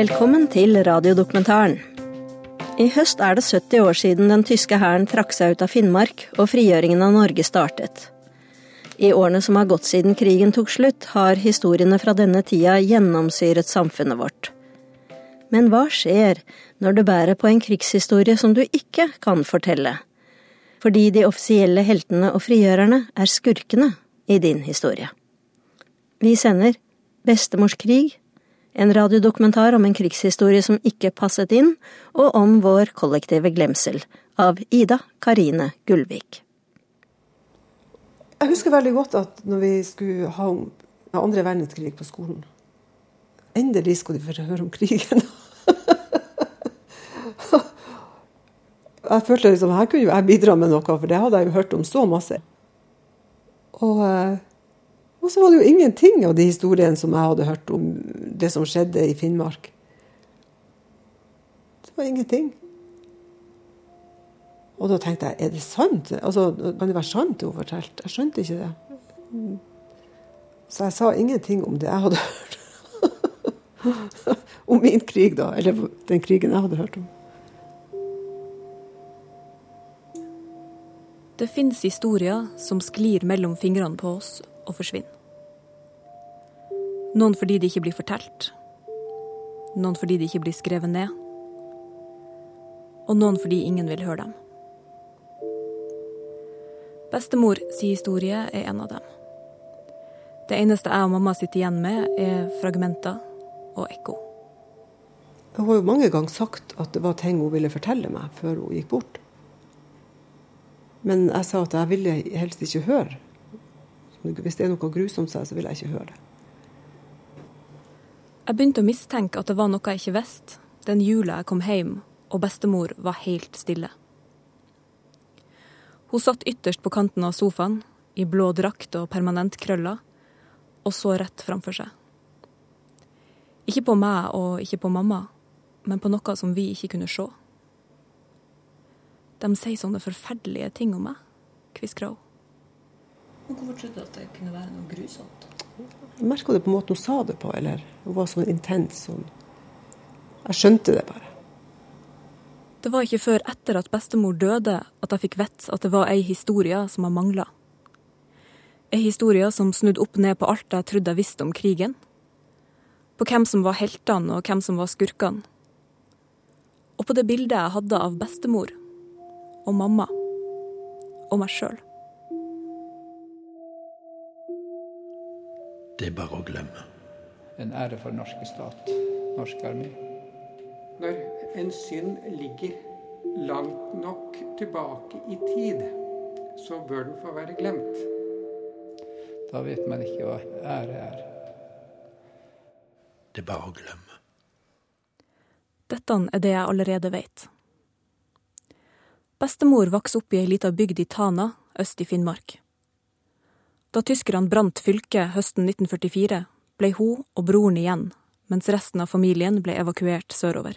Velkommen til radiodokumentaren. I høst er det 70 år siden den tyske hæren trakk seg ut av Finnmark og frigjøringen av Norge startet. I årene som har gått siden krigen tok slutt, har historiene fra denne tida gjennomsyret samfunnet vårt. Men hva skjer når du bærer på en krigshistorie som du ikke kan fortelle? Fordi de offisielle heltene og frigjørerne er skurkene i din historie. Vi sender Bestemors krig, en radiodokumentar om en krigshistorie som ikke passet inn, og om vår kollektive glemsel, av Ida Karine Gullvik. Jeg husker veldig godt at når vi skulle ha om andre verdenskrig på skolen Endelig skulle de få høre om krigen. jeg følte liksom, Her kunne jo jeg bidra med noe, for det hadde jeg jo hørt om så masse. Og, eh, og så var det jo ingenting av de historiene som jeg hadde hørt om det som skjedde i Finnmark. Det var ingenting. Og da tenkte jeg, er det sant? Altså, Kan det være sant det hun fortalte? Jeg skjønte ikke det. Så jeg sa ingenting om det jeg hadde hørt. om min krig, da. Eller den krigen jeg hadde hørt om. Det fins historier som sklir mellom fingrene på oss og forsvinner. Noen fordi de ikke blir fortalt. Noen fordi de ikke blir skrevet ned. Og noen fordi ingen vil høre dem. Bestemor si historie er en av dem. Det eneste jeg og mamma sitter igjen med, er fragmenter og ekko. Hun har jo mange ganger sagt at det var ting hun ville fortelle meg før hun gikk bort. Men jeg sa at jeg ville helst ikke høre. Hvis det er noe grusomt, så vil jeg ikke høre det. Jeg begynte å mistenke at det var noe jeg ikke visste, den jula jeg kom hjem og bestemor var helt stille. Hun satt ytterst på kanten av sofaen, i blå drakt og permanentkrøller, og så rett framfor seg. Ikke på meg og ikke på mamma, men på noe som vi ikke kunne se. De sier sånne forferdelige ting om meg, kviskra hun. Men hvorfor trodde du at det kunne være noe grusomt? Jeg merka det på måten hun sa det på, eller hun var sånn intens. Sånn. Jeg skjønte det bare. Det var ikke før etter at bestemor døde at jeg fikk vite at det var ei historie som jeg mangla. Ei historie som snudde opp ned på alt jeg trodde jeg visste om krigen. På hvem som var heltene og hvem som var skurkene. Og på det bildet jeg hadde av bestemor og mamma og meg sjøl. Det er bare å glemme. En ære for norske stat, norsk armé. Når en synd ligger langt nok tilbake i tid, så bør den få være glemt. Da vet man ikke hva ære er. Det er bare å glemme. Dette er det jeg allerede vet. Bestemor vokste opp i ei lita bygd i Tana, øst i Finnmark. Da tyskerne brant fylket høsten 1944, ble hun og broren igjen, mens resten av familien ble evakuert sørover.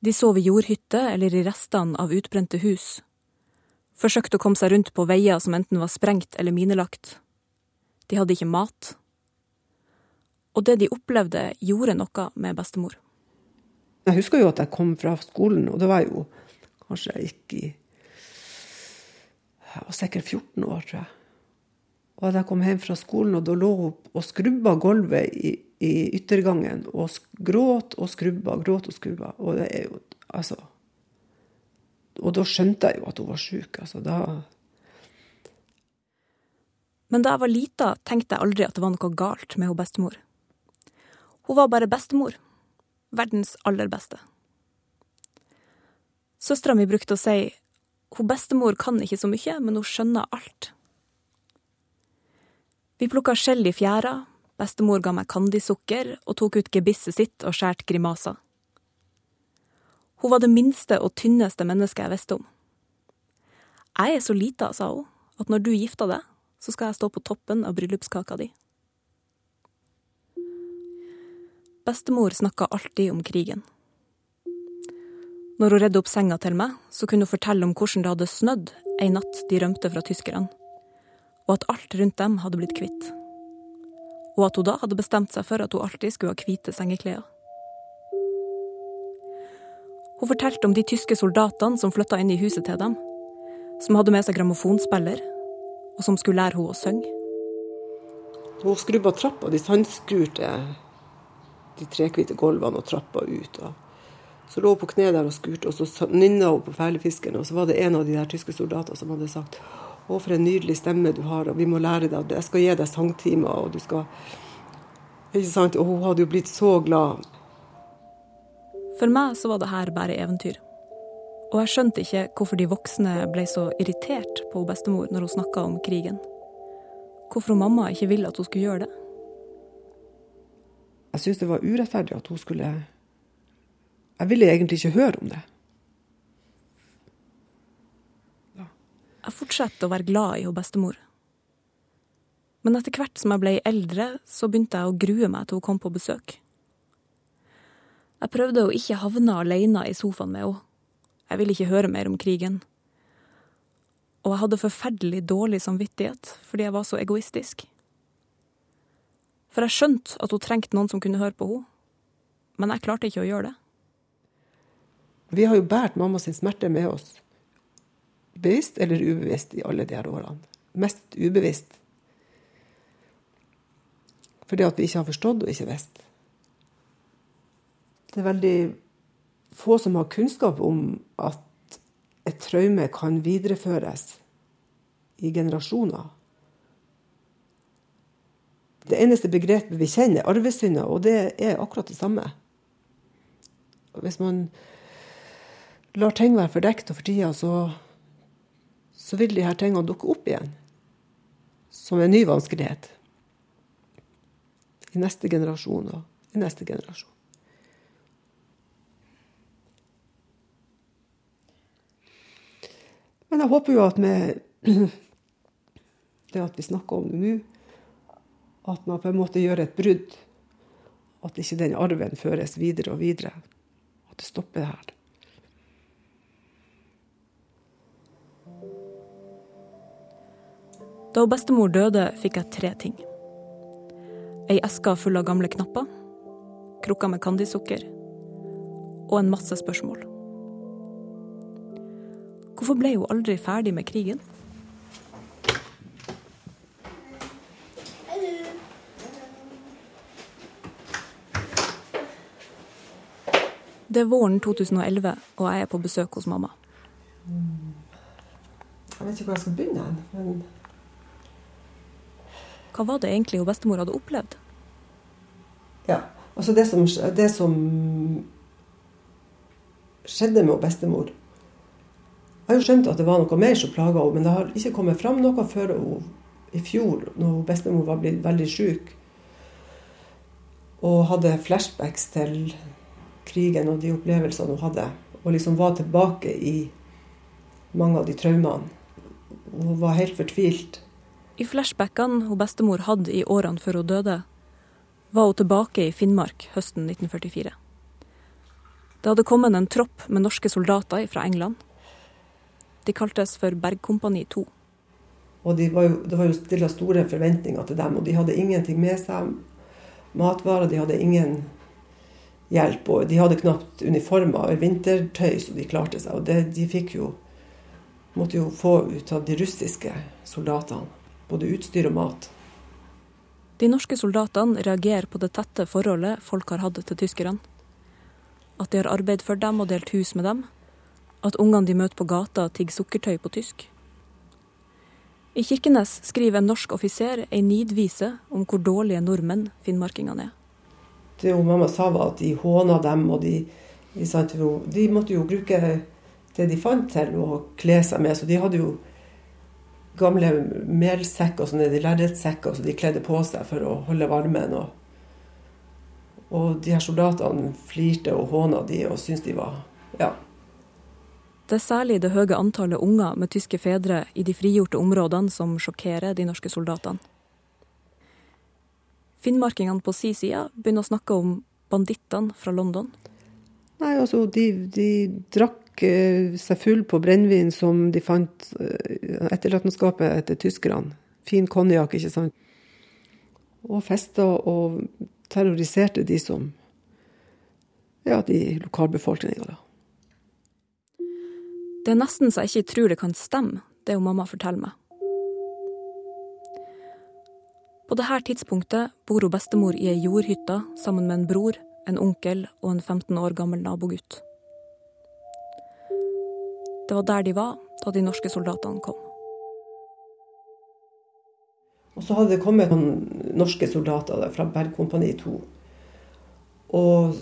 De sov i jordhytte eller i restene av utbrente hus. Forsøkte å komme seg rundt på veier som enten var sprengt eller minelagt. De hadde ikke mat. Og det de opplevde, gjorde noe med bestemor. Jeg husker jo at jeg kom fra skolen, og det var jo kanskje jeg gikk i Jeg var sikkert 14 år, tror jeg. Og da jeg kom hjem fra skolen, og da lå hun og skrubba gulvet i, i, yttergangen og gråt og skrubba, gråt og skrubba. Og det er jo Altså Og da skjønte jeg jo at hun var sjuk. Altså, da Men da jeg var lita, tenkte jeg aldri at det var noe galt med hun bestemor. Hun var bare bestemor. Verdens aller beste. Søstera mi brukte å si hun bestemor kan ikke så mye, men hun skjønner alt. Vi plukka skjell i fjæra, bestemor ga meg kandisukker og tok ut gebisset sitt og skjært grimaser. Hun var det minste og tynneste mennesket jeg visste om. Jeg er så lita, sa hun, at når du gifter deg, så skal jeg stå på toppen av bryllupskaka di. Bestemor snakka alltid om krigen. Når hun redde opp senga til meg, så kunne hun fortelle om hvordan det hadde snødd ei natt de rømte fra tyskerne, og at alt rundt dem hadde blitt kvitt. Og at hun da hadde bestemt seg for at hun alltid skulle ha hvite sengeklær. Hun fortalte om de tyske soldatene som flytta inn i huset til dem. Som hadde med seg grammofonspiller, og som skulle lære henne å synge. Hun skrubba trappa, de sandskurte de trehvite gulvene og trappa ut. Og så lå hun på kne der og skurte, og så nynna hun på fælefiskeren. Og så var det en av de der tyske soldatene som hadde sagt å, for en nydelig stemme du har, og vi må lære deg Jeg skal gi deg sangtimer, og du skal Ikke sant? Og hun hadde jo blitt så glad. For meg så var det her bare eventyr. Og jeg skjønte ikke hvorfor de voksne ble så irritert på bestemor når hun snakka om krigen. Hvorfor mamma ikke ville at hun skulle gjøre det. Jeg syntes det var urettferdig at hun skulle Jeg ville egentlig ikke høre om det. Jeg fortsatte å være glad i hun bestemor. Men etter hvert som jeg ble eldre, så begynte jeg å grue meg til hun kom på besøk. Jeg prøvde å ikke havne alene i sofaen med henne. Jeg ville ikke høre mer om krigen. Og jeg hadde forferdelig dårlig samvittighet fordi jeg var så egoistisk. For jeg skjønte at hun trengte noen som kunne høre på henne, men jeg klarte ikke å gjøre det. Vi har jo båret mamma sin smerte med oss, bevisst eller ubevisst, i alle de her årene. Mest ubevisst. Fordi at vi ikke har forstått og ikke visst. Det er veldig få som har kunnskap om at et traume kan videreføres i generasjoner. Det eneste begrepet vi kjenner, er arvesynder, og det er akkurat det samme. Hvis man lar ting være fordekt og for tida, så, så vil de her tingene dukke opp igjen. Som en ny vanskelighet. I neste generasjon og i neste generasjon. Men jeg håper jo at med det at vi snakker om det nå, at man på en måte gjør et brudd. At ikke den arven føres videre og videre. At det stopper her. Da bestemor døde, fikk jeg tre ting. Ei eske full av gamle knapper, krukker med candysukker og en masse spørsmål. Hvorfor ble hun aldri ferdig med krigen? Det er våren 2011, og jeg er på besøk hos mamma. Jeg vet ikke hvor jeg skal begynne. men... Hva var det egentlig hun bestemor hadde opplevd? Ja, altså det som, det som skjedde med bestemor Jeg har jo skjønt at det var noe mer som plaga henne, men det har ikke kommet fram noe før hun, i fjor, når bestemor var blitt veldig syk og hadde flashbacks til krigen og de opplevelsene hun hadde, og liksom var tilbake i mange av de traumene. Hun var helt fortvilt. I flashbackene hun bestemor hadde i årene før hun døde, var hun tilbake i Finnmark høsten 1944. Det hadde kommet en tropp med norske soldater fra England. De kaltes for Bergkompani 2. Og de var jo, det var jo stilla store forventninger til dem, og de hadde ingenting med seg matvarer. De hadde ingen hjelp, og de hadde knapt uniformer og vintertøy, så de klarte seg. Og det, de fikk jo måtte jo få ut av de russiske soldatene. Både utstyr og mat. De norske soldatene reagerer på det tette forholdet folk har hatt til tyskerne. At de har arbeidet for dem og delt hus med dem. At ungene de møter på gata, tigger sukkertøy på tysk. I Kirkenes skriver en norsk offiser ei nidvise om hvor dårlige nordmenn finnmarkingene er. Det jo mamma sa var at de håna dem, og de, de, de måtte jo bruke det de fant til å kle seg med. Så de hadde jo gamle melsekker og sånne lerretsekker som de kledde på seg for å holde varmen. Og, og de her soldatene flirte og håna de og syntes de var Ja. Det er særlig det høye antallet unger med tyske fedre i de frigjorte områdene som sjokkerer de norske soldatene. Finnmarkingene på si side begynner å snakke om bandittene fra London. Nei, altså, de, de drakk eh, seg full på brennevin som de fant eh, etterlatenskapet etter tyskerne. Fin konjakk, ikke sant. Og festa og terroriserte de som Ja, de lokalbefolkninga, da. Det er nesten så jeg ikke tror det kan stemme, det mamma forteller meg. På dette tidspunktet bor hun bestemor i ei jordhytte sammen med en bror, en onkel og en 15 år gammel nabogutt. Det var der de var da de norske soldatene kom. Og så hadde det kommet noen norske soldater fra Bergkompani 2. Og,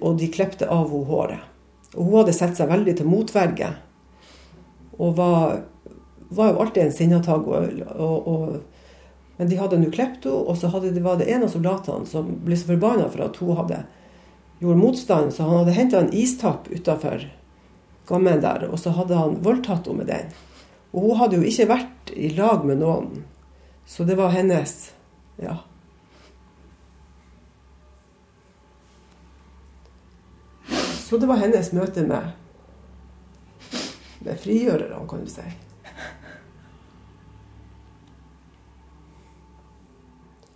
og de klepte av henne håret. Og hun hadde sett seg veldig til motverge. Og var, var jo alltid en sinnatagg. Men de hadde nå klept henne, og så hadde, var det en av soldatene som ble så forbanna for at hun hadde gjort motstand, så han hadde henta en istapp utafor gammen der, og så hadde han voldtatt henne med den. Og hun hadde jo ikke vært i lag med noen så det var hennes Ja. Så det var hennes møte med, med frigjørerne, kan du si.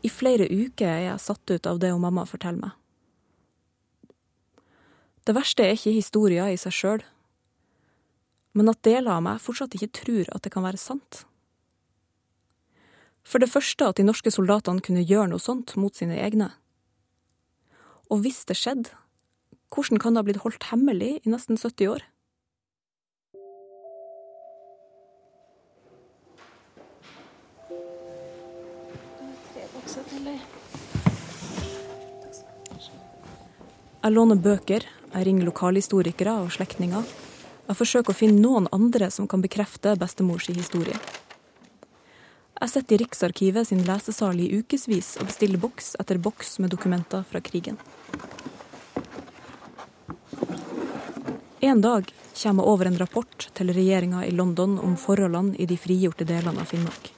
I flere uker er jeg satt ut av det hun mamma forteller meg. Det verste er ikke historia i seg sjøl, men at deler av meg fortsatt ikke tror at det kan være sant. For det første at de norske soldatene kunne gjøre noe sånt mot sine egne. Og hvis det skjedde, hvordan kan det ha blitt holdt hemmelig i nesten 70 år? Jeg låner bøker, jeg ringer lokalhistorikere og slektninger. Jeg forsøker å finne noen andre som kan bekrefte bestemors historie. Jeg sitter i Riksarkivet sin lesesal i ukevis og bestiller boks etter boks med dokumenter fra krigen. En dag kommer jeg over en rapport til regjeringa i London om forholdene i de frigjorte delene av Finnmark.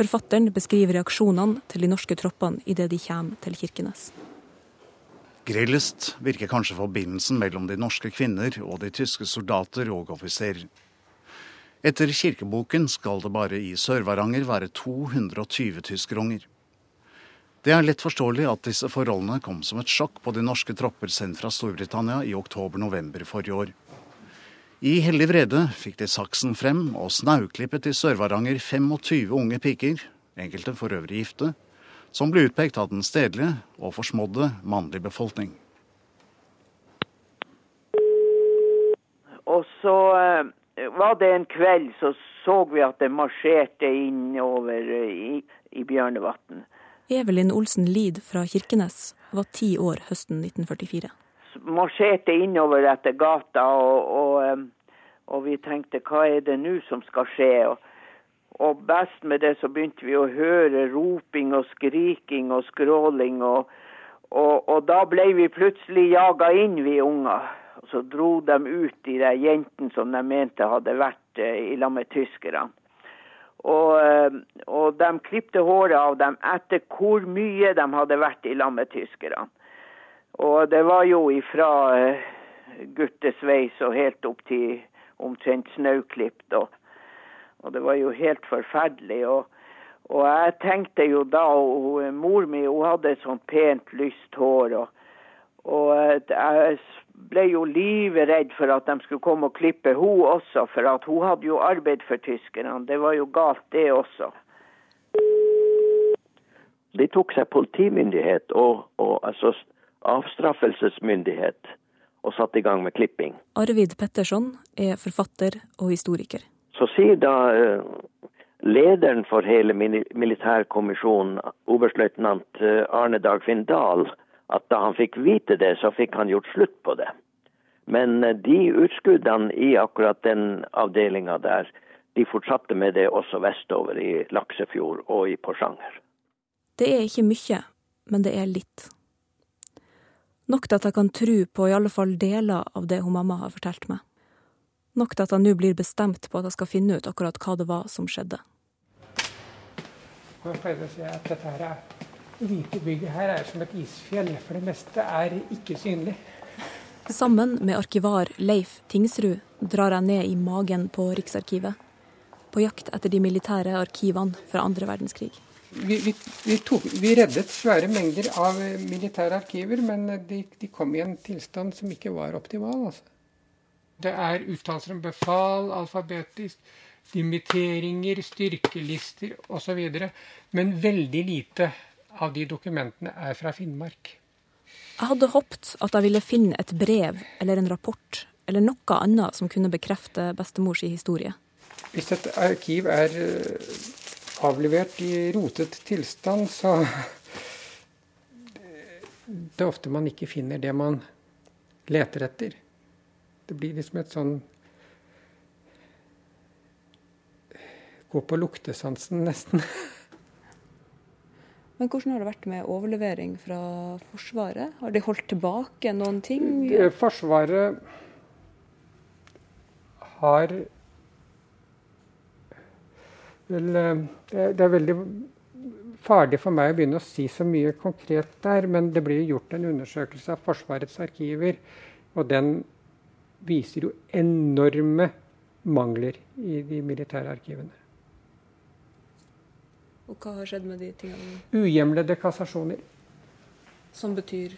Forfatteren beskriver reaksjonene til de norske troppene idet de kommer til Kirkenes. Grellest virker kanskje forbindelsen mellom de norske kvinner og de tyske soldater og offiserer. Etter kirkeboken skal det bare i Sør-Varanger være 220 tyskerunger. Det er lett forståelig at disse forholdene kom som et sjokk på de norske tropper sendt fra Storbritannia i oktober-november forrige år. I hellig vrede fikk de saksen frem og snauklippet i Sør-Varanger 25 unge piker, enkelte for øvrig gifte, som ble utpekt av den stedlige og forsmådde mannlige befolkning. Og så eh, var det en kveld, så så vi at det marsjerte innover eh, i, i Bjørnevatn. Evelyn Olsen Lid fra Kirkenes var ti år høsten 1944. Marsjerte innover etter gata, og, og, og, vi tenkte hva er det nå som skal skje? Og, og, best med det så begynte vi å høre roping og skriking og skråling. Og, og da ble vi plutselig jaga inn, vi unger. Og så dro de ut de der jentene som de mente hadde vært eh, i lag med tyskerne. Og, eh, og, de klipte håret av dem etter hvor mye de hadde vært i lag med tyskerne. Og det var jo ifra uh, guttesveis og helt opp til omtrent snauklipt. Og, det var jo helt forferdelig. Og, og jeg tenkte jo da og Mor mi hun hadde sånt pent, lyst hår. og og jeg ble jo livredd for at de skulle komme og klippe hun også, for at hun hadde jo arbeid for tyskerne. Det var jo galt, det også. De tok seg politimyndighet og, og altså avstraffelsesmyndighet og satte i gang med klipping. Arvid Petterson er forfatter og historiker. Så sier da uh, lederen for hele militærkommisjonen, oberstløytnant uh, Arne Dagfinn Dahl, at da han fikk vite det, så fikk han gjort slutt på det. Men eh, de utskuddene i akkurat den avdelinga der, de fortsatte med det også vestover i Laksefjord og i Porsanger. Det er ikke mye, men det er litt. Nok til at jeg kan tro på i alle fall deler av det hun mamma har fortalt meg. Nok til at jeg nå blir bestemt på at jeg skal finne ut akkurat hva det var som skjedde. Jeg pleier å si at dette her er hvite bygget her er som et isfjell, for det meste er ikke synlig. Sammen med arkivar Leif Tingsrud drar jeg ned i magen på Riksarkivet. På jakt etter de militære arkivene fra andre verdenskrig. Vi, vi, vi, tok, vi reddet svære mengder av militære arkiver, men de, de, kom i en tilstand som ikke var optimal. Altså. Det er uttalelser om befal alfabetisk, dimitteringer, styrkelister osv. Men veldig lite av de dokumentene er fra Finnmark. Jeg hadde håpet at jeg ville finne et brev eller en rapport eller noe annet som kunne bekrefte bestemors historie. Hvis et arkiv er eh, avlevert i rotet tilstand, så det er ofte man ikke finner det man leter etter. Det blir liksom et sånn Gå på luktesansen, nesten. Men hvordan har det vært med overlevering fra Forsvaret? Har de holdt tilbake noen ting? Forsvaret har vel eh, Det er veldig farlig for meg å begynne å si så mye konkret der, men det blir gjort en undersøkelse av Forsvarets arkiver, og den viser jo enorme mangler i de militære arkivene. Og hva har skjedd med de tingene? Uhjemlede kassasjoner. Som betyr?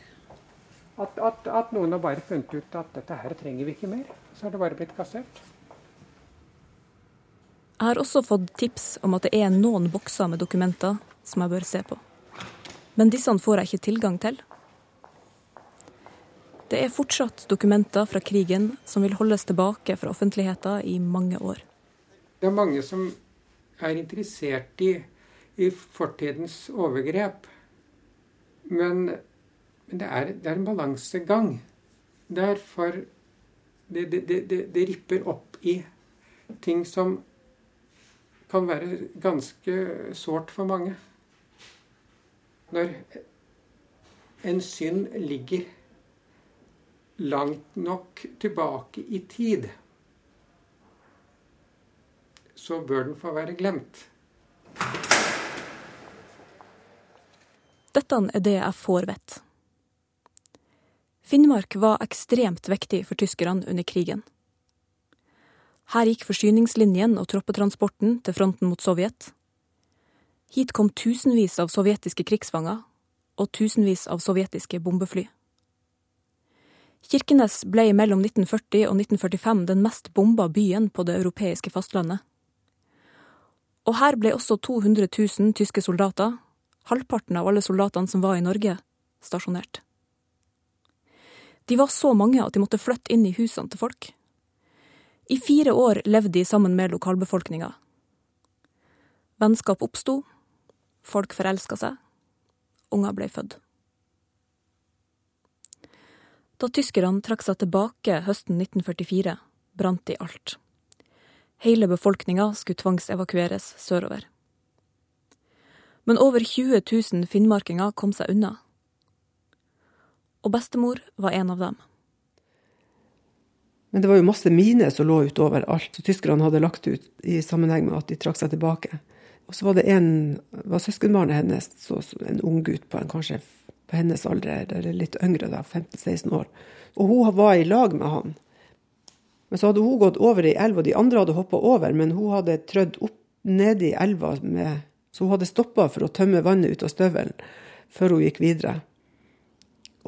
At, at, at, noen har bare funnet ut at dette her trenger vi ikke mer. Så har det bare blitt kassert. Jeg har også fått tips om at det er noen bokser med dokumenter som jeg bør se på. Men disse får jeg ikke tilgang til. Det er fortsatt dokumenter fra krigen som vil holdes tilbake fra offentligheten i mange år. Det er mange som er interessert i, i fortidens overgrep. Men, men det, er, det, er, en balansegang. Derfor det, det, det, det ripper opp i ting som kan være ganske sårt for mange når en synd ligger langt nok tilbake i tid, så bør den få være glemt. Dette er det jeg får vite. Finnmark var ekstremt viktig for tyskerne under krigen. Her gikk forsyningslinjen og troppetransporten til fronten mot Sovjet. Hit kom tusenvis av sovjetiske krigsfanger og tusenvis av sovjetiske bombefly. Kirkenes ble mellom 1940 og 1945 den mest bomba byen på det europeiske fastlandet. Og her ble også 200 000 tyske soldater, halvparten av alle soldatene som var i Norge, stasjonert. De var så mange at de måtte flytte inn i husene til folk. I fire år levde de sammen med lokalbefolkninga. Vennskap oppsto, Folk forelska seg. Unger ble født. Da tyskerne trakk seg tilbake høsten 1944, brant de alt. Hele befolkninga skulle tvangsevakueres sørover. Men over 20 000 finnmarkinger kom seg unna. Og bestemor var en av dem. Men det var jo masse miner som lå utover alt, så tyskerne hadde lagt ut i sammenheng med at de trakk seg tilbake. Og så var det en var søskenbarnet hennes, så, en ung gutt på, en, kanskje på hennes alder, eller litt yngre, da, 15-16 år. Og hun var i lag med han. Men så hadde hun gått over i elva, de andre hadde hoppa over, men hun hadde trødd opp nedi elva med Så hun hadde stoppa for å tømme vannet ut av støvelen før hun gikk videre.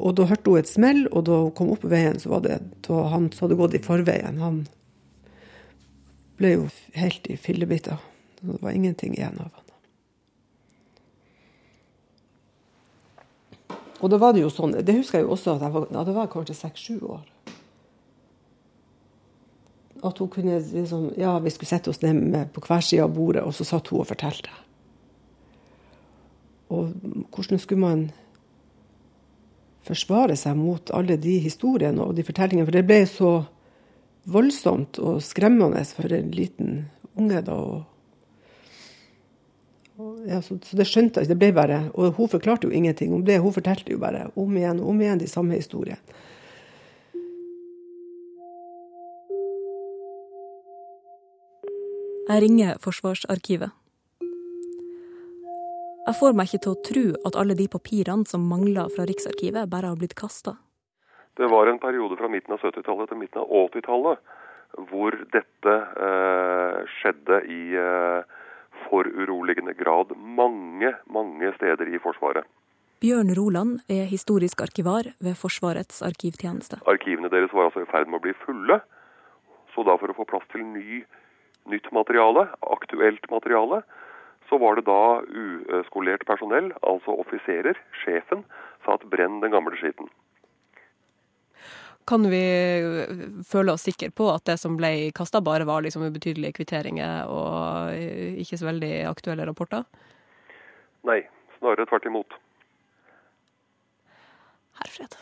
Og da hørte hun et smell, og da hun kom opp på veien, så var det da han som hadde gått i forveien. Han ble jo helt i fillebiter. Det var ingenting igjen av han. Og da var det jo sånn, det husker jeg jo også at jeg var, ja, det var kanskje seks-sju år. At hun kunne liksom Ja, vi skulle sette oss ned på hver side av bordet, og så satt hun og fortalte. Og hvordan skulle man forsvare seg mot alle de historiene og de fortellingene? For det ble så voldsomt og skremmende for en liten unge da. og ja, så, så, det skjønte jeg. ikke. Det ble bare, og hun forklarte jo ingenting om det. Hun fortalte jo bare om igjen og om igjen de samme historiene. Jeg ringer Forsvarsarkivet. Jeg får meg ikke til å tro at alle de papirene som mangler fra Riksarkivet, bare har blitt kasta. Det var en periode fra midten av 70-tallet til midten av 80-tallet hvor dette eh, skjedde i eh, for uroligende grad mange, mange steder i Forsvaret. Bjørn Roland er historisk arkivar ved Forsvarets arkivtjeneste. Arkivene deres var altså i ferd med å bli fulle. Så da for å få plass til ny, nytt materiale, aktuelt materiale, så var det da uskolert personell, altså offiserer, sjefen, sa at brenn den gamle skitten. Kan vi føle oss sikre på at det som ble kasta, bare var liksom ubetydelige kvitteringer og ikke så veldig aktuelle rapporter? Nei, snarere tvert imot. Herfred.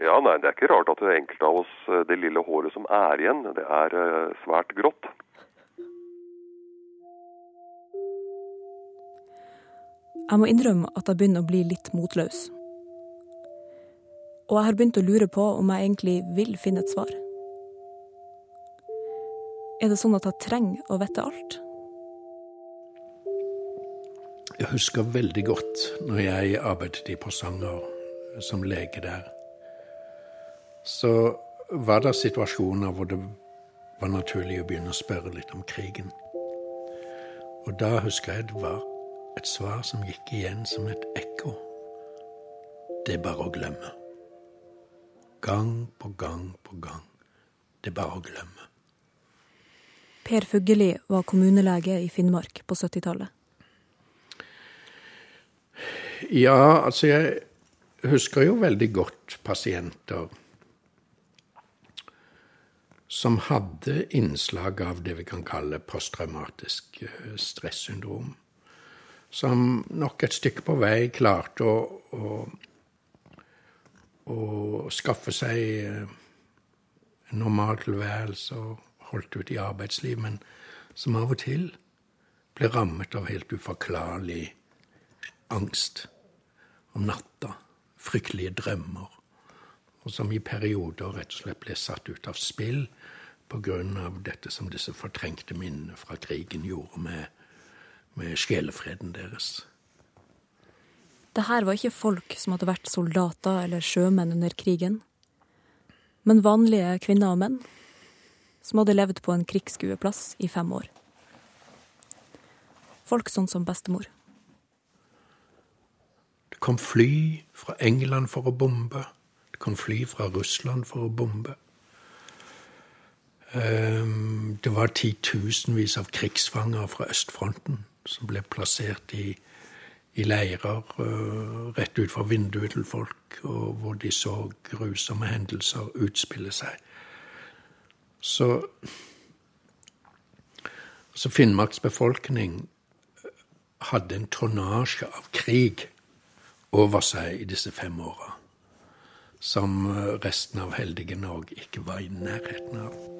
Ja, nei, Det er ikke rart at det enkelte av oss, det lille håret som er igjen, det er svært grått. Jeg må innrømme at jeg begynner å bli litt motløs. Og jeg har begynt å lure på om jeg egentlig vil finne et svar. Er det sånn at jeg trenger å vite alt? Jeg husker veldig godt når jeg arbeidet i Porsanger som lege der. Så var det situasjoner hvor det var naturlig å begynne å spørre litt om krigen. Og da husker jeg det var et svar som gikk igjen som et ekko. Det er bare å glemme. Gang på gang på gang. Det er bare å glemme. Per Fugelli var kommunelege i Finnmark på 70-tallet. Ja, altså jeg husker jo veldig godt pasienter som hadde innslag av det vi kan kalle posttraumatisk eh, stressyndrom. Som nok et stykke på vei klarte å, å å skaffe seg eh, en normal tilværelse og holdt ut i arbeidsliv, men som av og til ble rammet av helt uforklarlig angst om natta, fryktelige drømmer, og som i perioder rett og slett ble satt ut av spill pga. dette som disse fortrengte minnene fra krigen gjorde med, med sjelefreden deres. Det her var ikke folk som hadde vært soldater eller sjømenn under krigen, men vanlige kvinner og menn som hadde levd på en krigsskueplass i fem år. Folk sånn som bestemor. Det kom fly fra England for å bombe. Det kom fly fra Russland for å bombe. Ehm, det var titusenvis av krigsfanger fra østfronten som ble plassert i i leirer uh, rett ut fra vinduet til folk, og hvor de så grusomme hendelser utspille seg. Så, så Finnmarks befolkning hadde en tonnasje av krig over seg i disse fem åra som eh, resten av heldige Norge ikke var i nærheten av.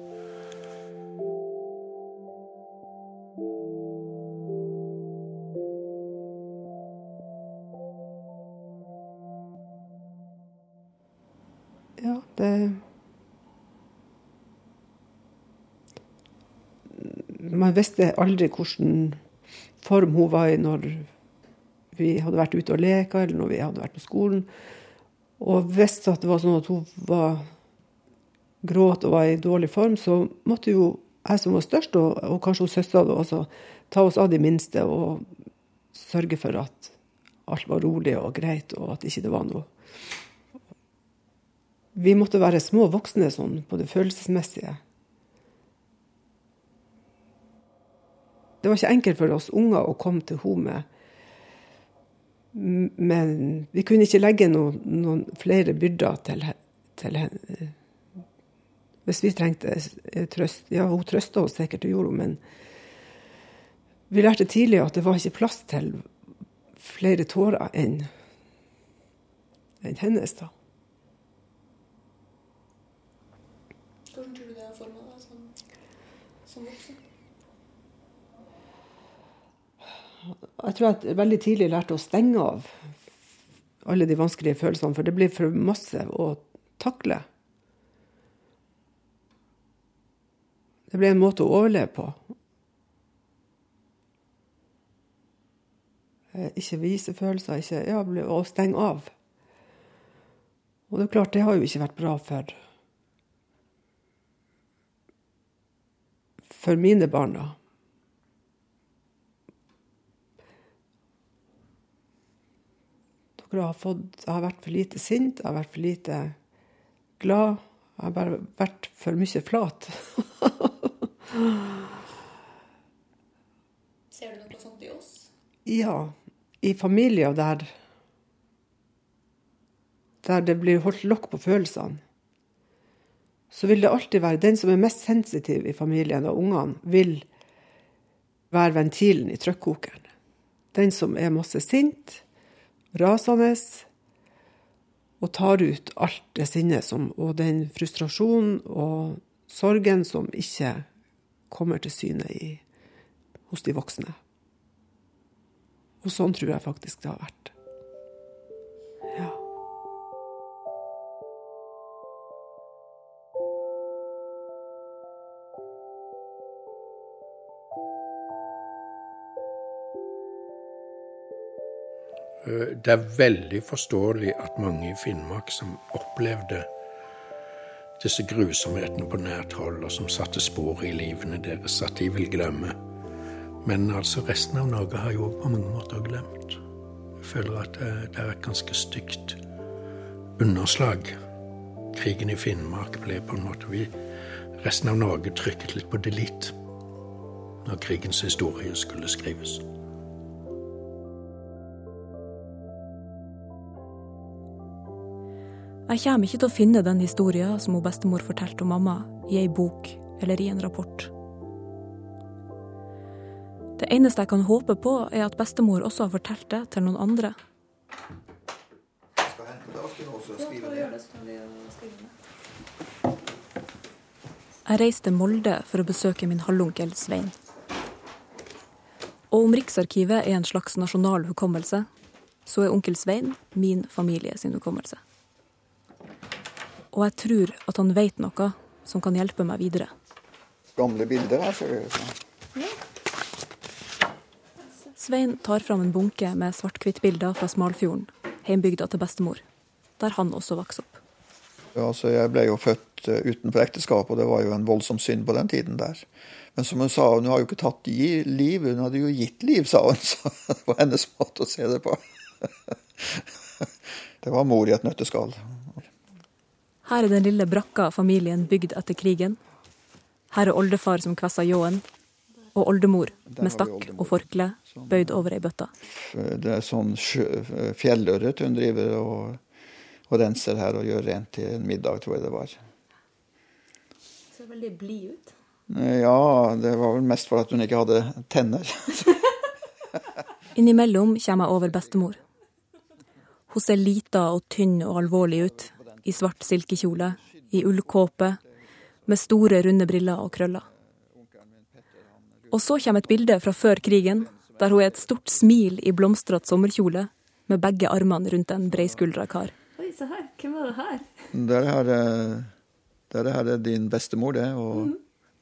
Det Man visste aldri hvilken form hun var i når vi hadde vært ute og leka, eller når vi hadde vært på skolen. Og hvis det var sånn at hun var gråt og var i dårlig form, så måtte jo jeg som var størst, og, og kanskje hun søstera også, ta oss av de minste og sørge for at alt var rolig og greit, og at ikke det var noe vi måtte være små voksne sånn på det følelsesmessige. Det var ikke enkelt for oss unger å komme til henne med. Men vi kunne ikke legge noen, noen flere byrder til, til, henne. Hvis vi trengte trøst. Ja, hun trøsta oss sikkert, det gjorde hun, men vi lærte tidlig at det var ikke plass til flere tårer enn enn hennes, da. Jeg tror jeg veldig tidlig lærte å stenge av alle de vanskelige følelsene, for det blir for masse å takle. Det ble en måte å overleve på. Eh, ikke vise følelser, ikke ja, å stenge av. Og det er klart, det har jo ikke vært bra for for mine barna. Dere har fått Jeg har vært for lite sint, jeg har vært for lite glad. Jeg har bare vært for mye flat. Ser du noe sånt i oss? Ja, i familier der der det blir holdt lokk på følelsene, så vil det alltid være den som er mest sensitiv i familien av ungene, vil være ventilen i trykkokeren. Den som er masse sint, rasende, og tar ut alt det sinnet og den frustrasjonen og sorgen som ikke kommer til syne i, hos de voksne. Og sånn tror jeg faktisk det har vært. Det er veldig forståelig at mange i Finnmark som opplevde disse grusomhetene på nært hold, og som satte spor i livene deres, at de vil glemme. Men altså resten av Norge har jo på mange måter glemt. Jeg føler at det det er et ganske stygt underslag. Krigen i Finnmark ble på en måte vi, Resten av Norge trykket litt på delete når krigens historie skulle skrives. Jeg kommer ikke til å finne den historien som hun bestemor fortalte om mamma, i ei bok eller i en rapport. Det eneste jeg kan håpe på, er at bestemor også har fortalt det til noen andre. Jeg reiste til Molde for å besøke min halvonkel Svein. Og om Riksarkivet er en slags nasjonal hukommelse, så er onkel Svein min familie sin hukommelse. Og jeg tror at han vet noe som kan hjelpe meg videre. Gamle bilder her, ser det ut som. Svein tar fram en bunke med svart-hvitt-bilder fra Smalfjorden, heimbygda til bestemor, der han også vokste opp. Ja, altså, jeg ble jo født eh, utenfor ekteskap, og det var jo en voldsom synd på den tiden der. Men som hun sa, hun har jo ikke tatt liv, hun hadde jo gitt liv, sa hun. Så det var hennes måte å se det på. Det var mor i et nøtteskall. Her er den lille brakka familien bygd etter krigen. Her er oldefar som kvessa ljåen, og oldemor med stakk og forkle bøyd over ei bøtte. Det er sånn fjellørret hun driver og, og renser her og gjør rent til en middag, tror jeg det var. Ser veldig blid ut. Ja, det var vel mest for at hun ikke hadde tenner. Innimellom kommer jeg over bestemor. Hun ser lita og tynn og alvorlig ut, i svart silkekjole, i ullkåpe, med store, runde briller og krøller. Og så kommer et bilde fra før krigen, der hun er et stort smil i blomstrete sommerkjole, med begge armene rundt en breiskuldra kar. Oi, se her. Hvem var det her? Det her, er- det her er din bestemor, det, og,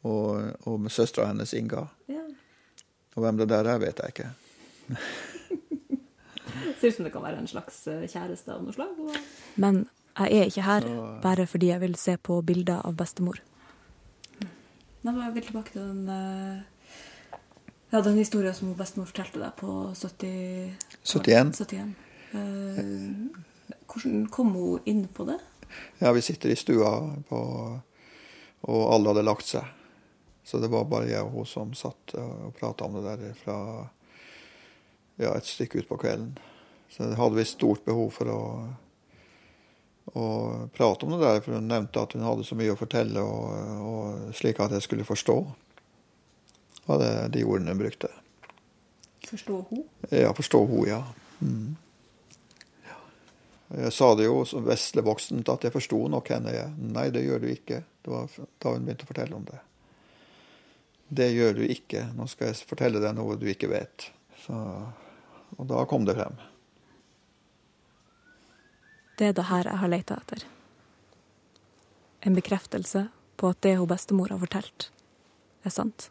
og, og med søstera hennes Inga. Ja. Og hvem det der er, vet jeg ikke. Ser ut som det kan være en slags eh, kjæreste av noe slag. Og... Men jeg er ikke her bare fordi jeg vil se på bilder av bestemor. Nei, men jeg vil tilbake til den eh, Ja, den historien som bestemor fortalte deg på 70... 71. 71. Eh, hvordan kom hun inn på det? Ja, vi sitter i stua, på, og alle hadde lagt seg. Så det var bare jeg og hun som satt og prata om det der fra ja, et stykke utpå kvelden. Så det hadde vi stort behov for å, å prate om det der, for hun nevnte at hun hadde så mye å fortelle, og, og slik at jeg skulle forstå. hva det de ordene hun brukte. Forstå hun? Ja, forstå hun, ja. Mm. Ja. Jeg sa det jo som veslevoksent at jeg forsto nok henne. Jeg. Nei, det gjør du ikke. Det var da hun begynte å fortelle om det. Det gjør du ikke. Nå skal jeg fortelle deg noe du ikke vet. Så, og da kom det frem. Det er det her jeg har leita etter. En bekreftelse på at det hun bestemor har fortalt, er sant.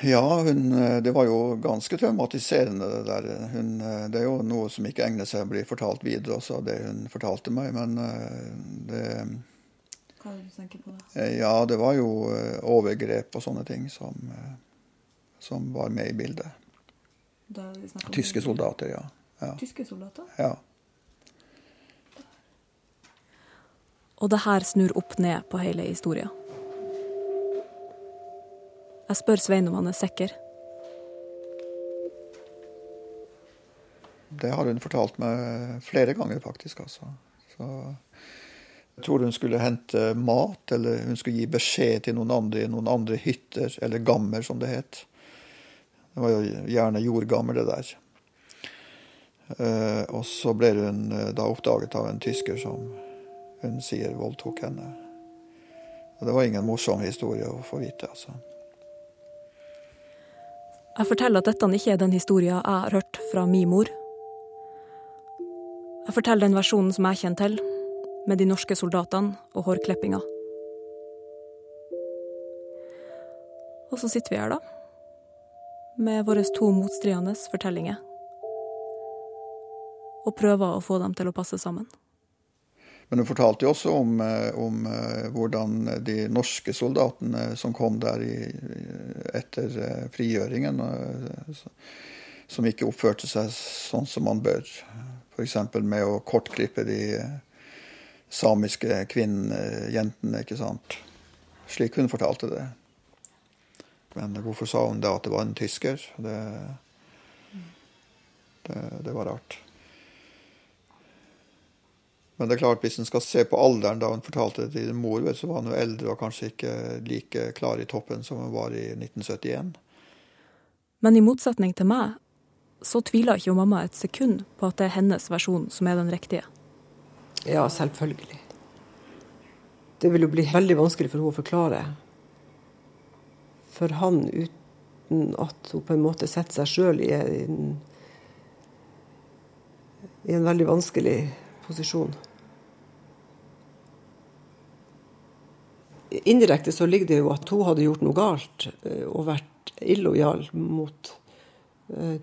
Ja, hun, eh, det var jo ganske traumatiserende det der. Hun, eh, det er jo noe som ikke egner seg å bli fortalt videre også, det hun fortalte meg. Men eh, det Hva er det du tenker på da? Ja, det var jo overgrep og sånne ting som, som var med i bildet. Tyske soldater, ja. ja. Tyske soldater? ja. Og det her snur opp ned på hele historia. Jeg spør Svein om han er sikker. Det har hun fortalt meg flere ganger, faktisk. Altså. Så jeg tror hun skulle hente mat, eller hun skulle gi beskjed til noen andre i noen andre hytter, eller gammer, som det het. Det var jo gjerne jordgammer, det der. Uh, og så ble hun uh, da oppdaget av en tysker som hun sier voldtok henne. Og det var ingen morsom historie å få vite, altså. Jeg forteller at dette ikke er den historien jeg har hørt fra min mor. Jeg forteller den versjonen som jeg kjenner til, med de norske soldatene og hårklippinga. Og så sitter vi her, da, med våre to motstridende fortellinger. Og prøver å få dem til å passe sammen. Men hun fortalte jo også om, eh, om, eh, hvordan de norske soldatene som kom der i, etter eh, frigjøringen, som ikke oppførte seg sånn som man bør. F.eks. med å kortklippe de samiske kvinnene, jentene, ikke sant. Slik hun fortalte det. Men hvorfor sa hun da at det var en tysker? Det, det, det var rart. Men det er klart, hvis en skal se på alderen da hun fortalte det til mor, så var hun jo eldre og kanskje ikke like klar i toppen som hun var i 1971. Men i motsetning til meg, så tviler ikke mamma et sekund på at det er hennes versjon som er den riktige. Ja, selvfølgelig. Det vil jo bli veldig vanskelig for henne å forklare. For han, uten at hun på en måte setter seg sjøl i, i en veldig vanskelig posisjon. Indirekte så ligger det jo at hun hadde gjort noe galt eh, og vært illojal mot eh,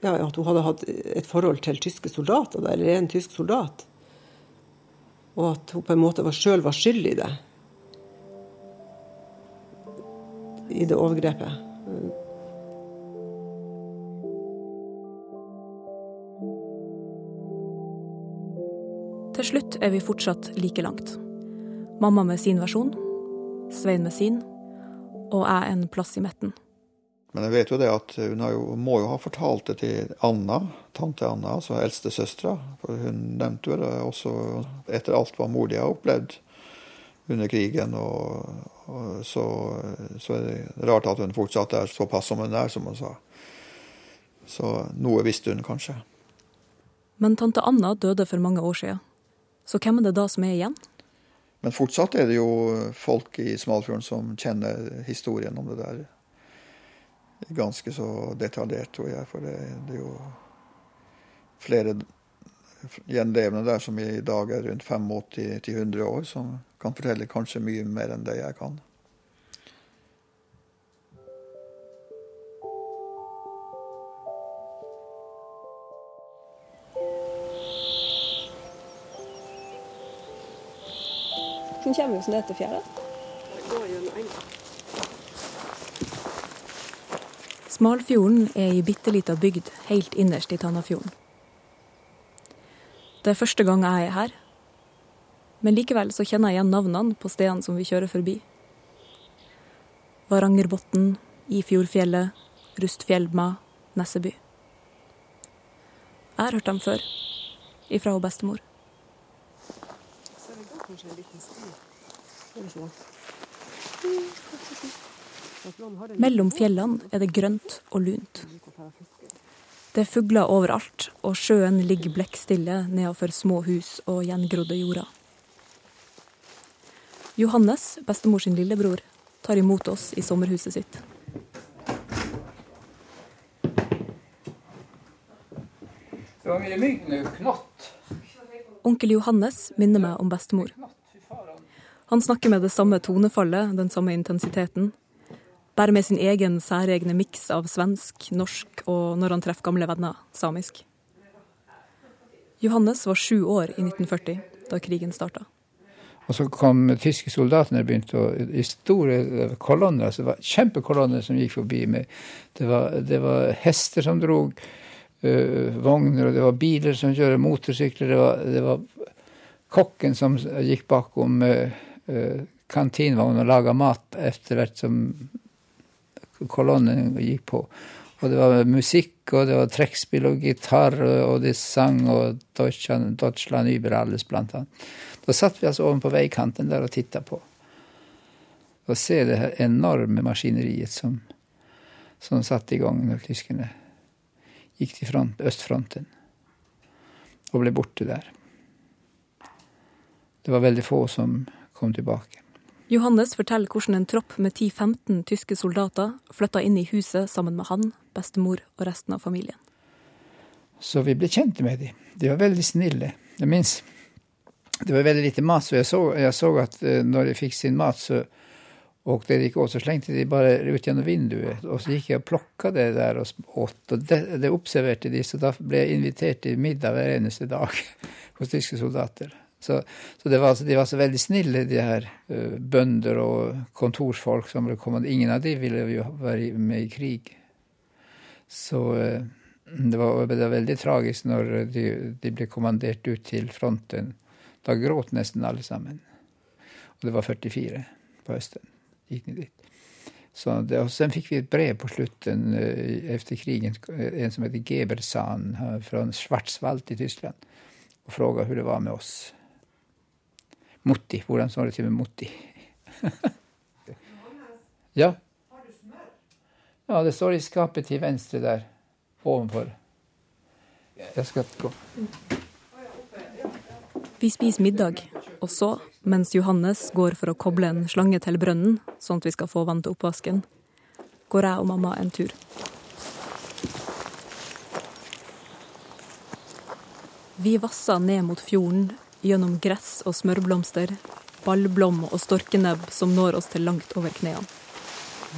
ja, At hun hadde hatt et forhold til tyske soldater, eller en tysk soldat. Og at hun på en måte sjøl var skyld i det. I det overgrepet. Til slutt er vi fortsatt like langt. Mamma med sin versjon, Svein med sin, og jeg en plass i midten. Men jeg vet jo det at hun jo, må jo ha fortalt det til Anna, tante Anna, altså eldstesøstera. For hun nevnte jo det også etter alt hva mor di har opplevd under krigen. Og, og så, så, er det rart at hun fortsatt er såpass som hun er, som hun sa. Så noe visste hun kanskje. Men tante Anna døde for mange år siden. Så hvem er det da som er igjen? Men fortsatt er det jo folk i Smalfjorden som kjenner historien om det der ganske så detaljert, tror jeg. For det, det er jo flere gjenlevende der som i dag er rundt 85-100 år, som kan fortelle kanskje mye mer enn det jeg kan. Hvordan kommer vi oss ned til fjellet? Smalfjorden er ei bitte lita bygd helt innerst i Tannafjorden. Det er første gang jeg er her, men likevel så kjenner jeg igjen navnene på stedene som vi kjører forbi. Varangerbotn, Ifjordfjellet, Rustfjellma, Nesseby. Jeg har hørt dem før, ifra og bestemor. Mellom fjellene er det grønt og lunt. Det er fugler overalt, og sjøen ligger blekkstille nedenfor små hus og gjengrodde jorder. Johannes, bestemor sin lillebror, tar imot oss i sommerhuset sitt. Det var mye mygg knott. Onkel Johannes minner meg om bestemor. Han snakker med det samme tonefallet, den samme intensiteten. Bare med sin egen særegne miks av svensk, norsk og, når han treffer gamle venner, samisk. Johannes var sju år i 1940, da krigen starta. Og så kom tyske soldatene begynte å, i store kolonner. altså det var Kjempekolonner som gikk forbi. Med, det, var, det var hester som drog uh, vogner, og det var biler som kjører motorsykler. Det var, det var kokken som gikk bakom uh, uh, kantinvognen og laga mat etter hvert som kolonnen gikk på. Og det var musikk, og det var trekkspill og gitar, og de sang, og Deutschland, Deutschland über alles, blant annet. Da satt vi altså ovenpå veikanten der og titta på. Og se det her enorme maskineriet som, som satte i gang når tyskerne gikk til front, østfronten og ble borte der. Det var veldig få som kom tilbake. Johannes forteller hvordan en tropp med 10-15 tyske soldater flytta inn i huset sammen med han, bestemor og resten av familien. Så vi ble kjent med dem. De var veldig snille. Jeg minns det var veldig lite mat, så jeg så, jeg så at eh, når de fikk sin mat, så og det gikk også, så slengte de bare ut gjennom vinduet. Og så gikk jeg og plukka det der og åt. Og det, det observerte de, så da ble jeg invitert til middag hver eneste dag hos tyske soldater. Så, så var, de var så veldig snille, de her uh, bønder og kontorsfolk som ble kommet. Ingen av de ville jo være med i krig. Så uh, det, var, det, var, veldig tragisk når de, de, ble kommandert ut til fronten. Da gråt nesten alle sammen. Og det var 44 på høsten. Gikk ned dit. Så det, og sen fikk vi et brev på slutten uh, etter krigen, en som heter Gebersan fra Schwarzwald i Tyskland, og spurte hvordan det var med oss. Motti. Hvordan står det til med Motti? ja. Ja, det står i skapet til venstre der. Ovenfor. Jeg skal gå. Vi spiser middag, og så, mens Johannes går for å koble en slange til brønnen, sånn at vi skal få vann til oppvasken, går jeg og mamma en tur. Vi vasser ned mot fjorden gjennom gress og smørblomster, ballblom og storkenebb som når oss til langt over knærne.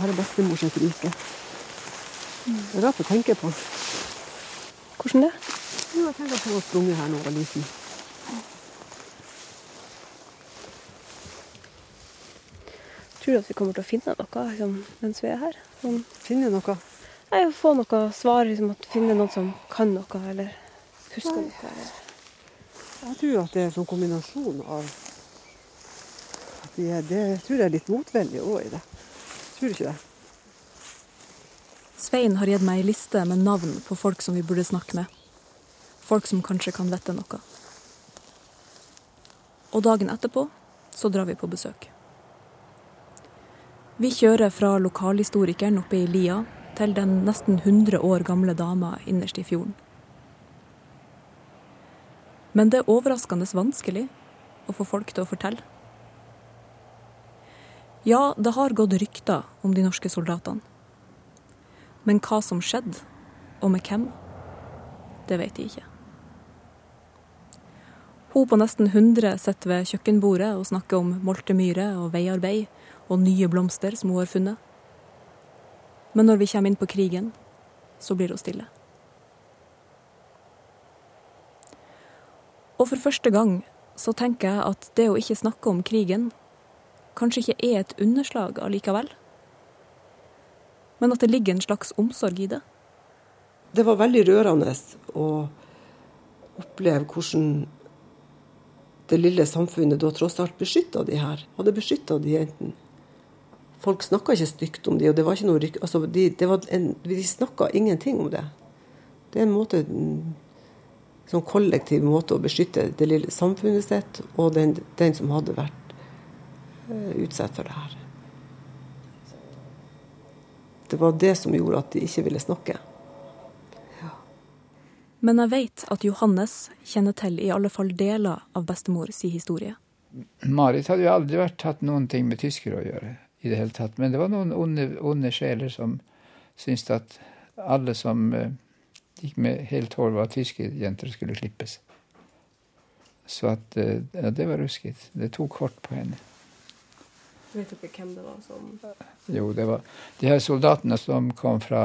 Her er bestemors rike. Det er rart å tenke på. Hvordan det? Jo, jeg tenker på å ha sprunget her da jeg var liten. Tror du at vi kommer til å finne noe liksom, mens vi er her? Sånn, finne noe? Nei, Få noe svar. Liksom, at Finne noen som kan noe, eller husker noe. Eller. Jeg tror at det er en sånn kombinasjon av at de er, Det tror jeg er litt motvillig òg i det. Tror du ikke det? Svein har gitt meg ei liste med navn på folk som vi burde snakke med. Folk som kanskje kan vite noe. Og dagen etterpå så drar vi på besøk. Vi kjører fra lokalhistorikeren oppe i lia til den nesten 100 år gamle dama innerst i fjorden. Men det er overraskende vanskelig å få folk til å fortelle. Ja, det har gått rykter om de norske soldatene. Men hva som skjedde, og med hvem, det vet de ikke. Hun på nesten 100 sitter ved kjøkkenbordet og snakker om multemyre og veiarbeid og nye blomster som hun har funnet. Men når vi kommer inn på krigen, så blir hun stille. Og for første gang så tenker jeg at det å ikke snakke om krigen kanskje ikke er et underslag allikevel. Men at det ligger en slags omsorg i det. Det var veldig rørende å oppleve hvordan det lille samfunnet da tross alt beskytta de her. Hadde beskytta de jentene. Folk snakka ikke stygt om de, og det var ikke noe altså, de, de snakka ingenting om det. Det er en måte sånn kollektiv måte å beskytte det lille samfunnet sitt og den, den som hadde vært uh, utsatt for det her. Det var det som gjorde at de ikke ville snakke. Ja. Men jeg vet at Johannes kjenner til i alle fall deler av bestemor si historie. Marit hadde jo aldri vært hatt noen ting med tyskere å gjøre. I det hele tatt. Men det var noen onde, onde sjeler som syntes at alle som uh, gikk med helt hår, var tyske jenter skulle klippes. Så at eh, ja, det var rusket. Det tok hardt på henne. Vet dere hvem det var som Jo, det var de her soldatene som kom fra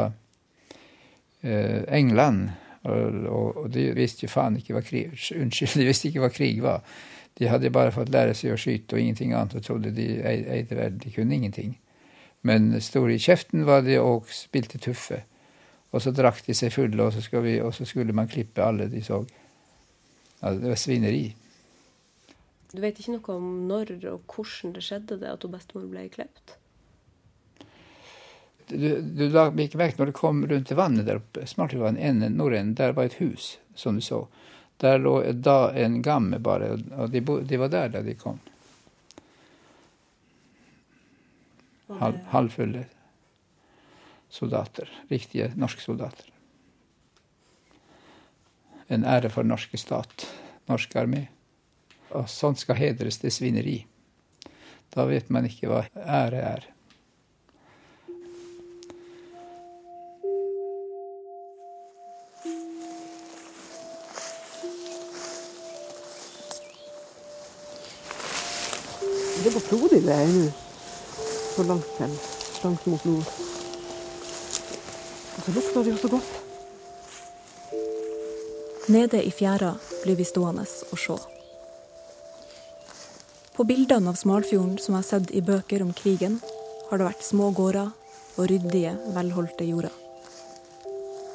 eh, England. Og, og, og, de visste jo faen ikke hva krig Unnskyld, de visste ikke hva krig var. De hadde bare fått lære seg å skyte og ingenting annet og trodde de eide verden. De kunne ingenting. Men store i kjeften var de og spilte tuffe. Og så drakk de seg fulle, og så, vi, og så skulle man klippe alle de så. Altså, det var svineri. Du vet ikke noe om når og hvordan det skjedde det at bestemor ble klept? Du, du la ikke merke når du kom rundt til vannet der oppe, Smartvann enden nordenden, der var et hus, som du så. Der lå da en gamme bare, og de, bo, de var der da de kom. Hal, halvfulle soldater. Riktige norske soldater. En ære for norske stat, norsk armé. Og sånt skal hedres til svineri. Da vet man ikke hva ære er. Går frodig det er nå. Så langt til. Langt mot nord. Og så lukter det jo så godt. Nede i fjæra blir vi stående og se. På bildene av Smalfjorden som jeg har sett i bøker om krigen, har det vært små gårder og ryddige, velholdte jorder.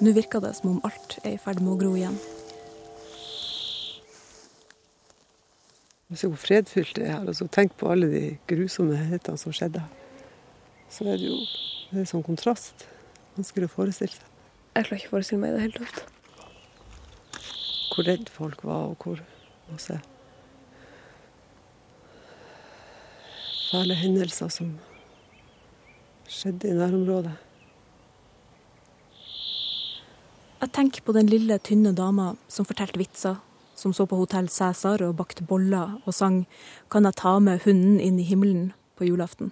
Nå virker det som om alt er i ferd med å gro igjen. Se hvor fredfylt det er her. Altså, tenk på alle de grusomhetene som skjedde. Så er det jo det er sånn kontrast. Vanskelig å forestille seg. Jeg klarer ikke å forestille meg det helt ofte. Hvor redd folk var, og hvor masse fæle hendelser som skjedde i nærområdet. Jeg tenker på den lille, tynne dama som fortalte vitser som så på Hotell Cæsar og bakte boller og sang 'Kan jeg ta med hunden inn i himmelen' på julaften.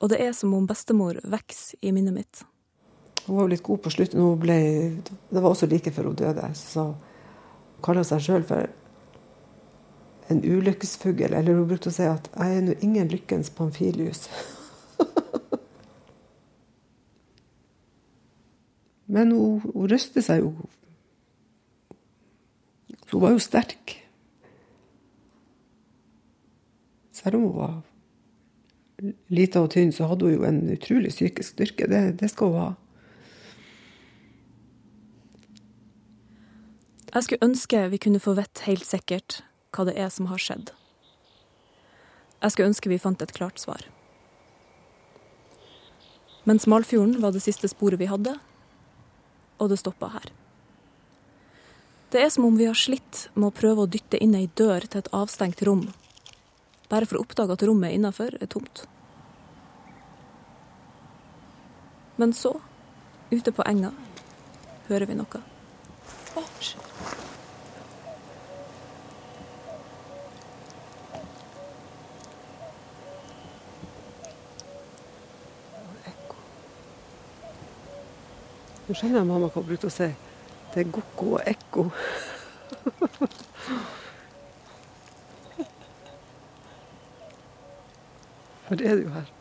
Og det er som om bestemor vokser i minnet mitt. Hun var litt god på slutten. Hun ble, det var også like før hun døde. Så hun kaller seg sjøl for en ulykkesfugl. Eller hun brukte å si at 'jeg er nå ingen lykkens Pamfilius'. Men hun, hun røster seg jo hun var jo sterk. Selv om hun var lita og tynn, så hadde hun jo en utrolig psykisk styrke. Det, det skal hun ha. Jeg skulle ønske vi kunne få vite helt sikkert hva det er som har skjedd. Jeg skulle ønske vi fant et klart svar. Men Smalfjorden var det siste sporet vi hadde, og det stoppa her. Det er som om vi har slitt med å prøve å dytte inn ei dør til et avstengt rom, bare for å oppdage at rommet innafor er tomt. Men så, ute på enga, hører vi noe. Nå skjønner jeg mamma hva hun brukte å si. Det er gokko og ekko. For det er det jo her.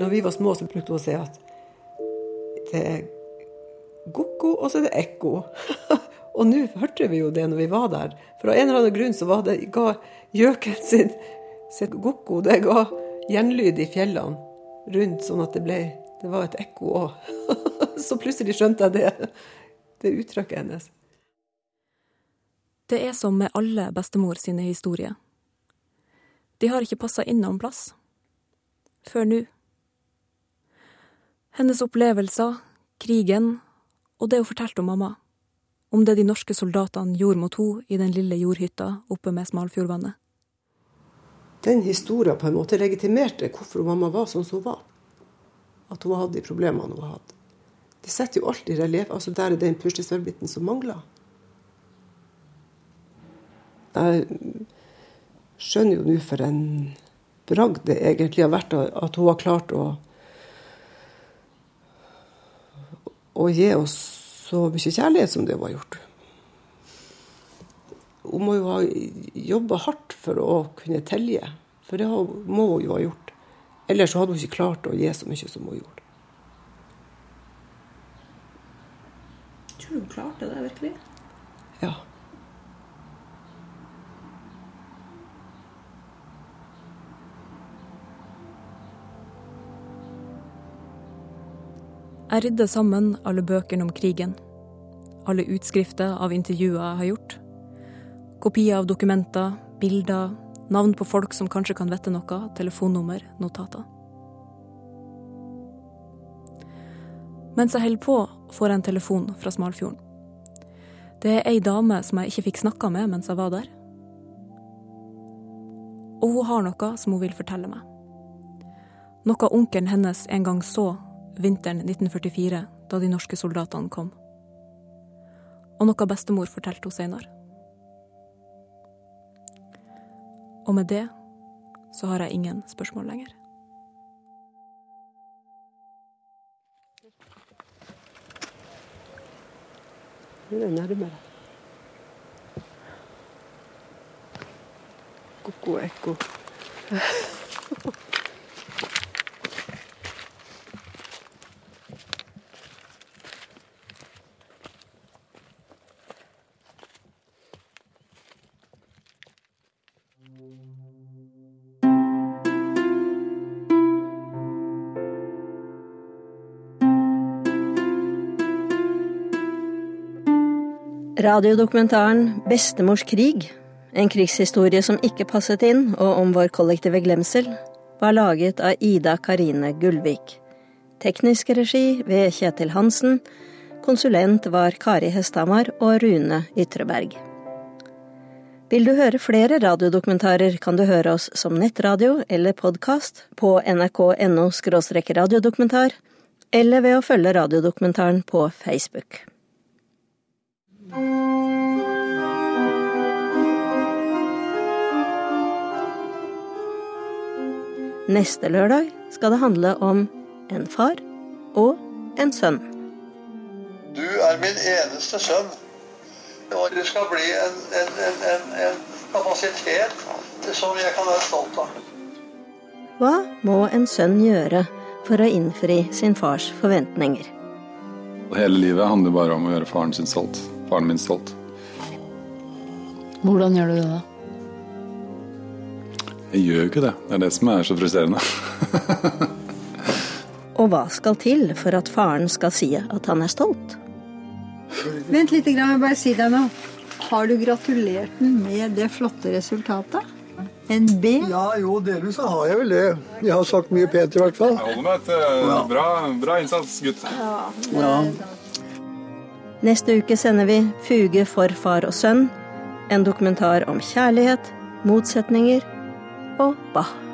Når vi var små, så brukte hun å si at det er gokko, og så er det ekko. og nå hørte vi jo det når vi var der. For av en eller annen grunn så var det, ga gjøken sin, sin gokko det ga gjenlyd i fjellene rundt, sånn at det, ble, det var et ekko òg. så plutselig skjønte jeg det, det uttrykket hennes. Det er som med alle bestemor sine historier. De har ikke passa inn noen plass. Før nå. Hennes opplevelser, krigen og det hun fortalte om mamma. Om det de norske soldatene gjorde mot henne i den lille jordhytta oppe med Smalfjordvannet. Den historien på en måte legitimerte hvorfor mamma var sånn som hun var. At hun hadde de problemene hun hadde. Det setter jo alt i relieff. Altså, der er den puslespillbiten som mangler. Jeg skjønner jo nå for en bragd det egentlig har vært at hun har klart å å gi oss så mye kjærlighet som det hun har gjort. Hun må jo ha jobba hardt for å kunne tilgi, for det må hun jo ha gjort. Ellers hadde hun ikke klart å gi så mye som hun gjorde. Tror du hun klarte det virkelig? Ja. Jeg rydder sammen alle bøkene om krigen. Alle utskrifter av intervjuer jeg har gjort. Kopier av dokumenter, bilder, navn på folk som kanskje kan vite noe, telefonnummer, notater. Mens jeg holder på, får jeg en telefon fra Smalfjorden. Det er ei dame som jeg ikke fikk snakka med mens jeg var der. Og hun har noe som hun vil fortelle meg. Noe onkelen hennes en gang så vinteren 1944, da de norske soldatene kom. Og noe bestemor fortalte henne senere. Og med det så har jeg ingen spørsmål lenger. Nå er det nærmere. Ko-ko Radiodokumentaren 'Bestemors krig', en krigshistorie som ikke passet inn, og om vår kollektive glemsel, var laget av Ida Karine Gullvik. Teknisk regi ved Kjetil Hansen. Konsulent var Kari Hesthamar og Rune Ytreberg. Vil du høre flere radiodokumentarer, kan du høre oss som nettradio eller podkast på nrk.no radiodokumentar, eller ved å følge radiodokumentaren på Facebook. Neste lørdag skal det handle om en far og en sønn. Du er min eneste sønn. Og du skal bli en, en, en, en, kapasitet som jeg kan være stolt av. Hva må en sønn gjøre for å innfri sin fars forventninger? Hele livet handler bare om å gjøre faren sin stolt. Faren min stolt. Hvordan gjør du det, da? Jeg gjør jo ikke det. Det er det som er så frustrerende. Og hva skal til for at faren skal si at han er stolt? Vent litt, jeg vil bare si deg noe. Har du gratulert den med det flotte resultatet? En B? Ja, jo, delvis så har jeg vel det. Jeg har sagt mye pent i hvert fall. Jeg holder meg til bra, bra innsats, gutt. Ja. Neste uke sender vi Fuge for far og sønn, en dokumentar om kjærlighet, motsetninger og Bach.